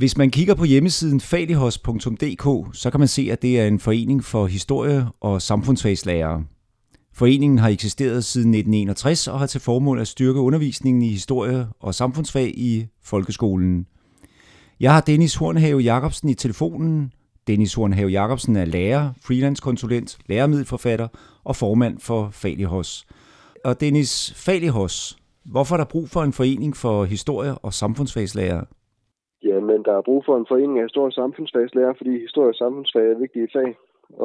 Hvis man kigger på hjemmesiden falihos.dk, så kan man se, at det er en forening for historie- og samfundsfagslærere. Foreningen har eksisteret siden 1961 og har til formål at styrke undervisningen i historie og samfundsfag i folkeskolen. Jeg har Dennis Hornhave Jacobsen i telefonen. Dennis Hornhave Jacobsen er lærer, freelance-konsulent, læremiddelforfatter og formand for Falihos. Og Dennis, Falihos, hvorfor er der brug for en forening for historie- og samfundsfagslærere? Men der er brug for en forening af historie- og samfundsfagslærer, fordi historie og samfundsfag er vigtige fag.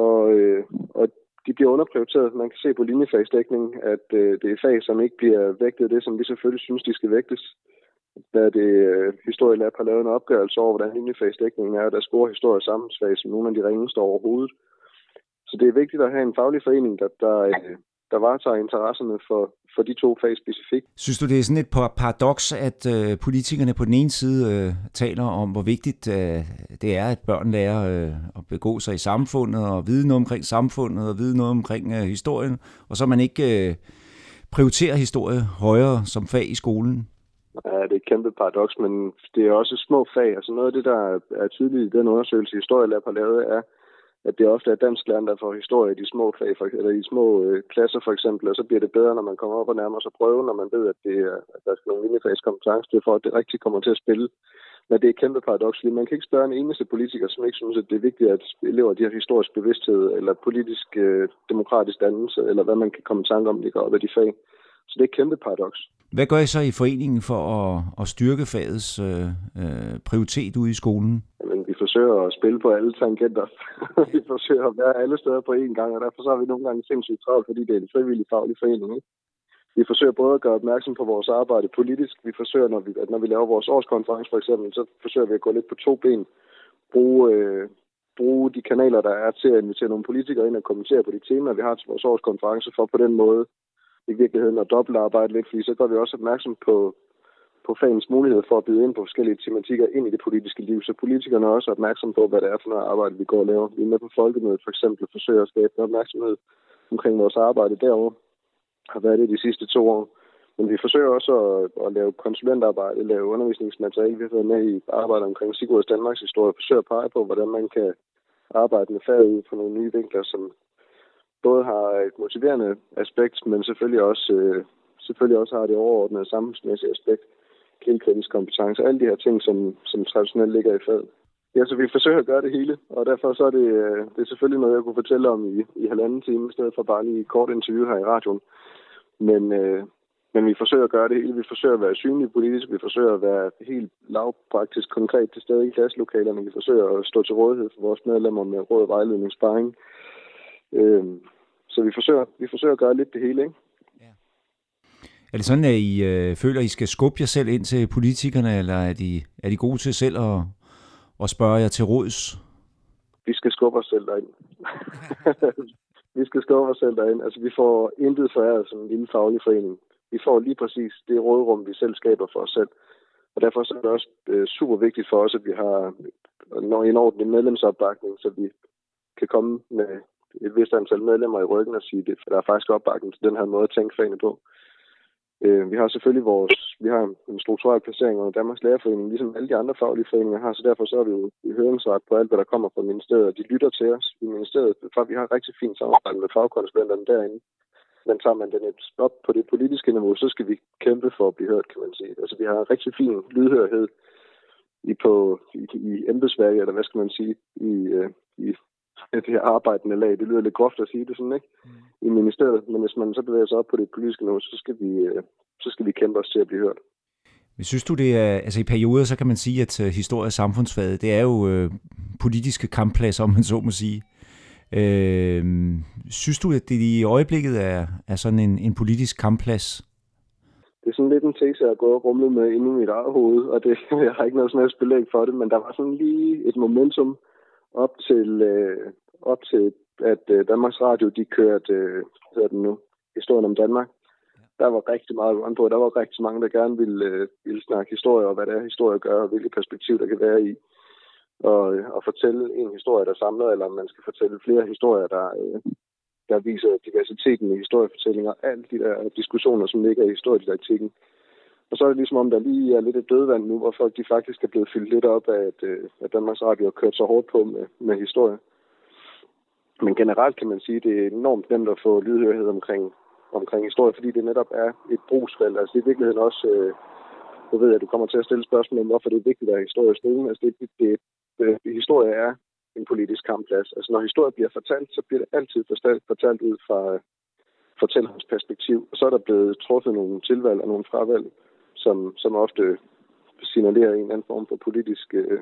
Og, øh, og de bliver underprioriteret. Man kan se på linjefagsdækningen, at øh, det er fag, som ikke bliver vægtet det, som vi selvfølgelig synes, de skal vægtes. Da det øh, historielab har lavet en opgørelse over, hvordan linjefagsdækningen er, der scorer historie og samfundsfag som nogle af de ringeste overhovedet. Så det er vigtigt at have en faglig forening, der, der, øh, der varetager interesserne for, for de to fag specifikt. Synes du, det er sådan et paradoks, at øh, politikerne på den ene side øh, taler om, hvor vigtigt øh, det er, at børn lærer øh, at begå sig i samfundet og vide noget omkring samfundet og vide noget omkring øh, historien, og så man ikke øh, prioriterer historie højere som fag i skolen? Ja, det er et kæmpe paradoks, men det er også små fag. Altså noget af det, der er tydeligt i den undersøgelse, Historielab har lavet, er, at det ofte er dansk lærer, der får historie i de små fag, for, eller i små øh, klasser for eksempel, og så bliver det bedre, når man kommer op og nærmer sig prøve, når man ved, at, det er, at der skal nogle linjefagskompetencer til, for at det rigtig kommer til at spille. Men det er et kæmpe paradoks, fordi man kan ikke spørge en eneste politiker, som ikke synes, at det er vigtigt, at elever de har historisk bevidsthed, eller politisk øh, demokratisk dannelse, eller hvad man kan komme i tanke om, går op af de fag. Så det er et kæmpe paradoks. Hvad gør I så i foreningen for at, at styrke fagets øh, øh, prioritet ude i skolen? Jamen, forsøger at spille på alle tangenter. vi forsøger at være alle steder på én gang, og derfor så har vi nogle gange sindssygt travlt, fordi det er en frivillig faglig forening. Ikke? Vi forsøger både at gøre opmærksom på vores arbejde politisk. Vi forsøger, når vi, at når vi laver vores årskonference for eksempel, så forsøger vi at gå lidt på to ben. Bruge, øh, bruge de kanaler, der er til at invitere nogle politikere ind og kommentere på de temaer, vi har til vores årskonference, for på den måde i virkeligheden at dobbeltarbejde lidt, fordi så gør vi også opmærksom på, på fagens mulighed for at byde ind på forskellige tematikker ind i det politiske liv, så politikerne er også opmærksom på, hvad det er for noget arbejde, vi går og laver. Vi er med på folkemødet for eksempel og forsøger at skabe opmærksomhed omkring vores arbejde derovre. Har været det de sidste to år. Men vi forsøger også at, at lave konsulentarbejde, lave undervisningsmateriale. Vi har været med i arbejde omkring Sigurds Danmarks historie, forsøger at pege på, hvordan man kan arbejde med faget ud fra nogle nye vinkler, som både har et motiverende aspekt, men selvfølgelig også, øh, selvfølgelig også har det overordnede samfundsmæssige aspekt, kompetencer, alle de her ting, som, som traditionelt ligger i faget. Ja, så vi forsøger at gøre det hele, og derfor så er det, øh, det er selvfølgelig noget, jeg kunne fortælle om i, i halvanden time, i stedet for bare lige et kort interview her i radioen. Men, øh, men vi forsøger at gøre det hele. Vi forsøger at være synlige politisk. Vi forsøger at være helt lavpraktisk konkret til stede i klasselokalerne. Vi forsøger at stå til rådighed for vores medlemmer med råd, vejledning, sparring. Øh, så vi forsøger, vi forsøger at gøre lidt det hele, ikke? Er det sådan, at I øh, føler, at I skal skubbe jer selv ind til politikerne, eller er de, er de gode til selv at, at spørge jer til råds? Vi skal skubbe os selv derind. vi skal skubbe os selv derind. Altså, vi får intet foræret som en lille faglig forening. Vi får lige præcis det rådrum, vi selv skaber for os selv. Og derfor er det også øh, super vigtigt for os, at vi har en ordentlig medlemsopbakning, så vi kan komme med et vist antal medlemmer i ryggen og sige, at der er faktisk opbakning til den her måde at tænke fagene på. Øh, vi har selvfølgelig vores, vi har en strukturel placering under Danmarks Lærerforening, ligesom alle de andre faglige foreninger har, så derfor så er vi jo i høringsret på alt, hvad der kommer fra ministeriet, og de lytter til os i ministeriet, for vi har et rigtig fint samarbejde med fagkonsulenterne derinde. Men tager man den et stop på det politiske niveau, så skal vi kæmpe for at blive hørt, kan man sige. Altså vi har en rigtig fin lydhørhed i, på, i, i embedsværket, eller hvad skal man sige, i, øh, i det her arbejdende lag. Det lyder lidt groft at sige det sådan, ikke? Mm. I ministeriet. Men hvis man så bevæger sig op på det politiske niveau, så skal vi, øh, så skal vi kæmpe os til at blive hørt. Men synes du det er, altså i perioder, så kan man sige, at øh, historie og samfundsfaget, det er jo øh, politiske kamppladser, om man så må sige. Øh, synes du, at det i øjeblikket er, er sådan en, en politisk kampplads? Det er sådan lidt en tese, jeg har gået og rumlet med inde i mit eget hoved, og det, jeg har ikke noget sådan belæg for det, men der var sådan lige et momentum, op til, øh, op til at øh, Danmarks Radio, de kørte, øh, hvad hedder den nu, historien om Danmark. Der var rigtig meget run på. Der var rigtig mange, der gerne ville, øh, ville snakke historie, og hvad det er, historie gør, og hvilke perspektiv der kan være i. Og, øh, og fortælle en historie, der samler, eller om man skal fortælle flere historier, der, øh, der viser diversiteten i historiefortællinger. Alt de der diskussioner, som ligger i historiedidaktikken. Og så er det ligesom om, der lige er lidt et dødvand nu, hvor folk de faktisk er blevet fyldt lidt op af, at, øh, at Danmarks Radio har kørt så hårdt på med, med historie. Men generelt kan man sige, at det er enormt nemt at få lydhørighed omkring, omkring historie, fordi det netop er et brugsfelt. Altså det er i virkeligheden også, øh, du ved at du kommer til at stille spørgsmål om, hvorfor det er vigtigt at have historie i skolen. Altså det, det, det, det, historie er en politisk kampplads. Altså når historie bliver fortalt, så bliver det altid fortalt, fortalt ud fra øh, fortællerens perspektiv. Og så er der blevet truffet nogle tilvalg og nogle fravalg, som, som ofte signalerer en eller anden form for politisk øh,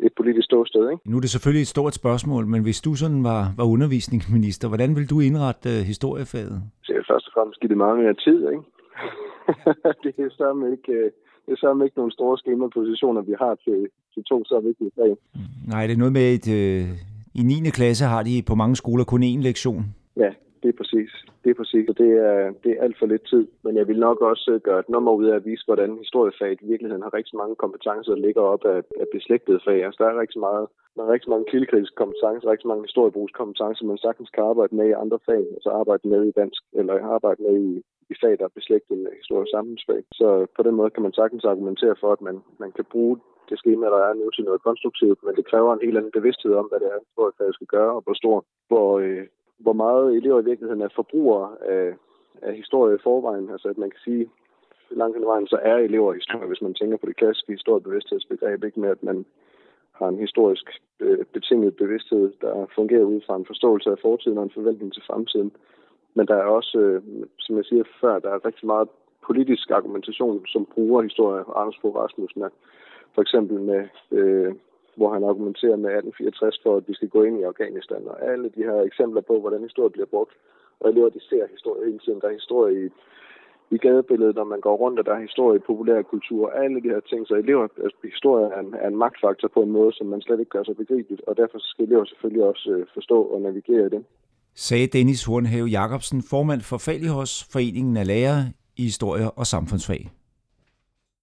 et politisk ståsted. Ikke? Nu er det selvfølgelig et stort spørgsmål, men hvis du sådan var, var undervisningsminister, hvordan vil du indrette uh, historiefaget? Så først og fremmest give det meget mere tid. Ikke? det er sammen ikke, øh, det er sammen ikke nogle store skemapositioner, vi har til, til to så vigtige fag. Nej, det er noget med, at uh, i 9. klasse har de på mange skoler kun én lektion. Ja, det er præcis. Det er præcis, og det er, det er alt for lidt tid. Men jeg vil nok også øh, gøre et nummer ud af at vise, hvordan historiefaget i virkeligheden har rigtig mange kompetencer, der ligger op af, af beslægtede fag. Altså, der er rigtig meget der er rigtig mange kildekritiske kompetencer, rigtig mange historiebrugskompetencer, man sagtens kan arbejde med i andre fag, altså arbejde med i dansk, eller arbejde med i, i fag, der er beslægtet med historie samfundsfag. Så på den måde kan man sagtens argumentere for, at man, man kan bruge det schema, der er nu til noget konstruktivt, men det kræver en helt anden bevidsthed om, hvad det er, historiefaget skal gøre, og hvor stor, hvor, øh, hvor meget elever i virkeligheden er forbrugere af, af historie i forvejen. Altså at man kan sige, langt hen vejen, så er elever historie, hvis man tænker på det klassiske historiebevidsthedsbegreb, ikke med at man har en historisk øh, betinget bevidsthed, der fungerer ud fra en forståelse af fortiden og en forventning til fremtiden. Men der er også, øh, som jeg siger før, der er rigtig meget politisk argumentation, som bruger historie. Anders Fogh Rasmussen er for eksempel med øh, hvor han argumenterer med 1864 for, at vi skal gå ind i Afghanistan. Og alle de her eksempler på, hvordan historie bliver brugt. Og elever, de ser historie hele tiden. Der er historie i, i gadebilledet, når man går rundt, og der er historie i populær kultur. Alle de her ting. Så elever, altså, historie er en, er en magtfaktor på en måde, som man slet ikke gør sig begribeligt. Og derfor skal elever selvfølgelig også øh, forstå og navigere i det. Sagde Dennis Hornhave Jacobsen, formand for Falihos, Foreningen af Lærere i Historie og Samfundsfag.